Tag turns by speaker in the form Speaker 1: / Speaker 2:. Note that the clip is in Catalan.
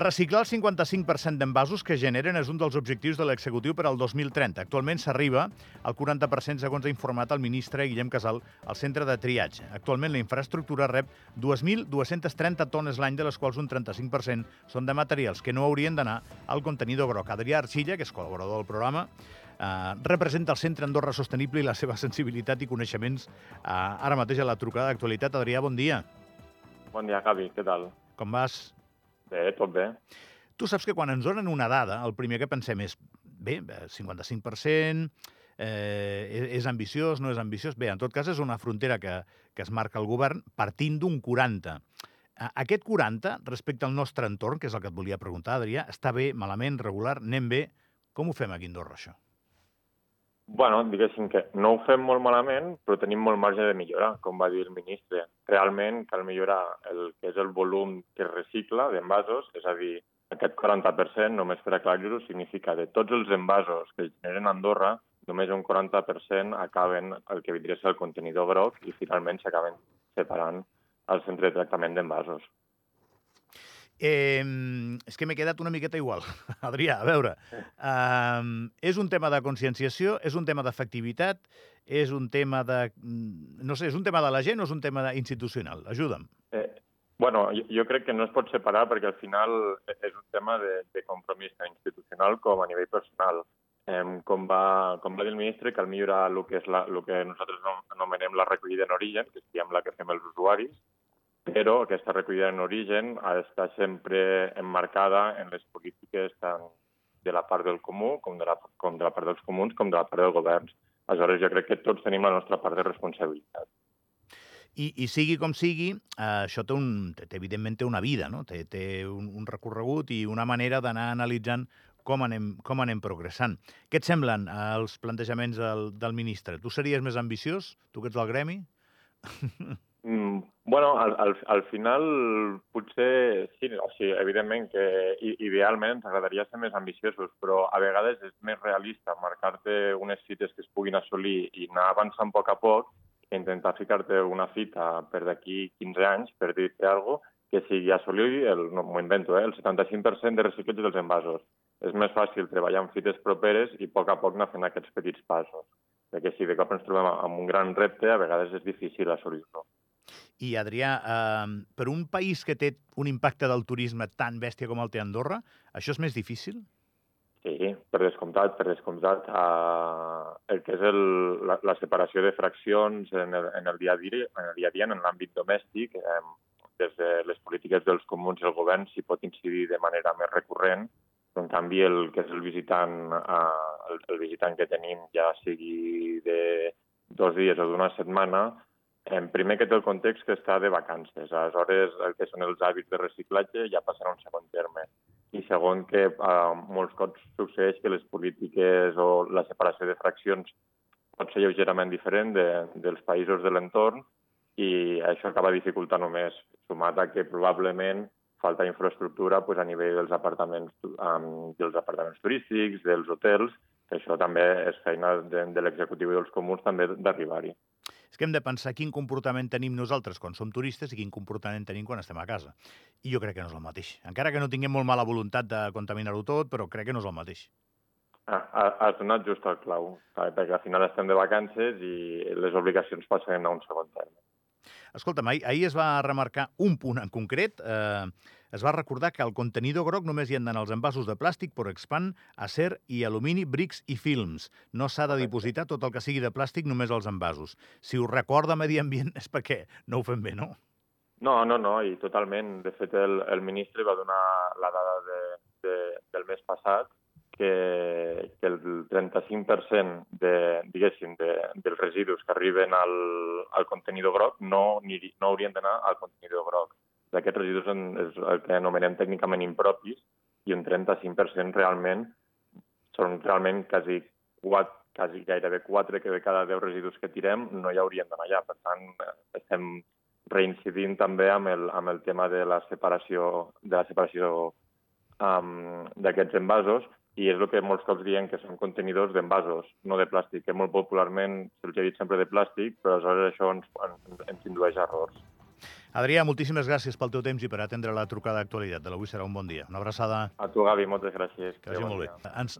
Speaker 1: Reciclar el 55% d'envasos que generen és un dels objectius de l'executiu per al 2030. Actualment s'arriba al 40% segons ha informat el ministre Guillem Casal al centre de triatge. Actualment la infraestructura rep 2.230 tones l'any, de les quals un 35% són de materials que no haurien d'anar al contenidor groc. Adrià Arxilla, que és col·laborador del programa, eh, representa el Centre Andorra Sostenible i la seva sensibilitat i coneixements eh, ara mateix a la trucada d'actualitat. Adrià, bon dia.
Speaker 2: Bon dia, Gavi, què tal?
Speaker 1: Com vas?
Speaker 2: Bé, tot bé.
Speaker 1: Tu saps que quan ens donen una dada, el primer que pensem és, bé, 55%, eh, és ambiciós, no és ambiciós? Bé, en tot cas, és una frontera que, que es marca el govern partint d'un 40. Aquest 40, respecte al nostre entorn, que és el que et volia preguntar, Adrià, està bé, malament, regular, anem bé? Com ho fem aquí a Andorra, això?
Speaker 2: Bueno, diguéssim que no ho fem molt malament, però tenim molt marge de millorar, com va dir el ministre. Realment cal millorar el que és el volum que es recicla d'envasos, és a dir, aquest 40%, només per aclarir-ho, significa de tots els envasos que generen a Andorra, només un 40% acaben el que vindria a ser el contenidor groc i finalment s'acaben separant al centre de tractament d'envasos.
Speaker 1: Eh, és que m'he quedat una miqueta igual. Adrià, a veure, eh, és un tema de conscienciació, és un tema d'efectivitat, és un tema de... Mm, no sé, és un tema de la gent o és un tema institucional? Ajuda'm.
Speaker 2: Eh, bueno, jo, jo crec que no es pot separar perquè al final és un tema de, de compromís tant institucional com a nivell personal. Eh, com, va, com va dir el ministre, cal millorar el que, és la, el que nosaltres anomenem la recollida en origen, que és la que fem els usuaris, però aquesta recollida en origen ha d'estar sempre emmarcada en les polítiques tant de la part del comú com de la, com de la part dels comuns com de la part dels governs. Aleshores, jo crec que tots tenim la nostra part de responsabilitat.
Speaker 1: I, i sigui com sigui, eh, això té, un, té, evidentment té una vida, no? té, té un, un recorregut i una manera d'anar analitzant com anem, com anem progressant. Què et semblen eh, els plantejaments del, del ministre? Tu series més ambiciós, tu que ets del gremi?
Speaker 2: Mm, bueno, al, al, al final potser sí, o sigui, evidentment que idealment ens agradaria ser més ambiciosos, però a vegades és més realista marcar-te unes fites que es puguin assolir i anar avançant a poc a poc que intentar ficar-te una fita per d'aquí 15 anys, per dir-te alguna cosa, que sigui assolir, no m'ho invento, eh, el 75% de reciclatge dels envasos. És més fàcil treballar en fites properes i a poc a poc anar fent aquests petits passos. Perquè si de cop ens trobem amb un gran repte, a vegades és difícil assolir-lo.
Speaker 1: I, Adrià, eh, per un país que té un impacte del turisme tan bèstia com el té Andorra, això és més difícil?
Speaker 2: Sí, per descomptat, per descomptat. Uh, el que és el, la, la separació de fraccions en el, en el dia a dia, en el dia a dia, en l'àmbit domèstic, eh, des de les polítiques dels comuns i el govern s'hi pot incidir de manera més recurrent, en canvi el que és el visitant, uh, el, el visitant que tenim, ja sigui de dos dies o d'una setmana, en primer que té el context que està de vacances, aleshores el que són els hàbits de reciclatge ja passen a un segon terme. I segon que eh, molts cops succeeix que les polítiques o la separació de fraccions pot ser lleugerament diferent de, dels països de l'entorn i això acaba dificultant només, sumat a que probablement falta infraestructura pues, a nivell dels apartaments, um, dels apartaments turístics, dels hotels, que això també és feina de, de l'executiu i dels comuns també d'arribar-hi
Speaker 1: és que hem de pensar quin comportament tenim nosaltres quan som turistes i quin comportament tenim quan estem a casa. I jo crec que no és el mateix. Encara que no tinguem molt mala voluntat de contaminar-ho tot, però crec que no és el mateix.
Speaker 2: Has donat just el clau, perquè al final estem de vacances i les obligacions passen a un segon terme.
Speaker 1: Escolta'm, ahir, ahir es va remarcar un punt en concret. Eh, es va recordar que al contenidor groc només hi han d'anar els envasos de plàstic, per expand, acer i alumini, brics i films. No s'ha de dipositar tot el que sigui de plàstic només als envasos. Si us recorda Medi Ambient és perquè no ho fem bé, no?
Speaker 2: No, no, no, i totalment. De fet, el, el ministre va donar la dada de, de, del mes passat que, 35% de, diguéssim, de, dels residus que arriben al, al contenidor groc no, ni, no haurien d'anar al contenidor groc. D'aquests residus en, és el que anomenem tècnicament impropis i un 35% realment són realment quasi, 4, quasi gairebé 4 que de cada 10 residus que tirem no hi haurien d'anar allà. Per tant, estem reincidint també amb el, amb el tema de la separació, de la separació um, d'aquests envasos i és el que molts cops diuen que són contenidors d'envasos, no de plàstic, que molt popularment se'ls ha dit sempre de plàstic, però aleshores això ens, ens, ens indueix a errors.
Speaker 1: Adrià, moltíssimes gràcies pel teu temps i per atendre la trucada d'actualitat de l'Avui serà un bon dia. Una abraçada.
Speaker 2: A tu, Gavi, moltes gràcies.
Speaker 1: Que vagi molt bé. Ens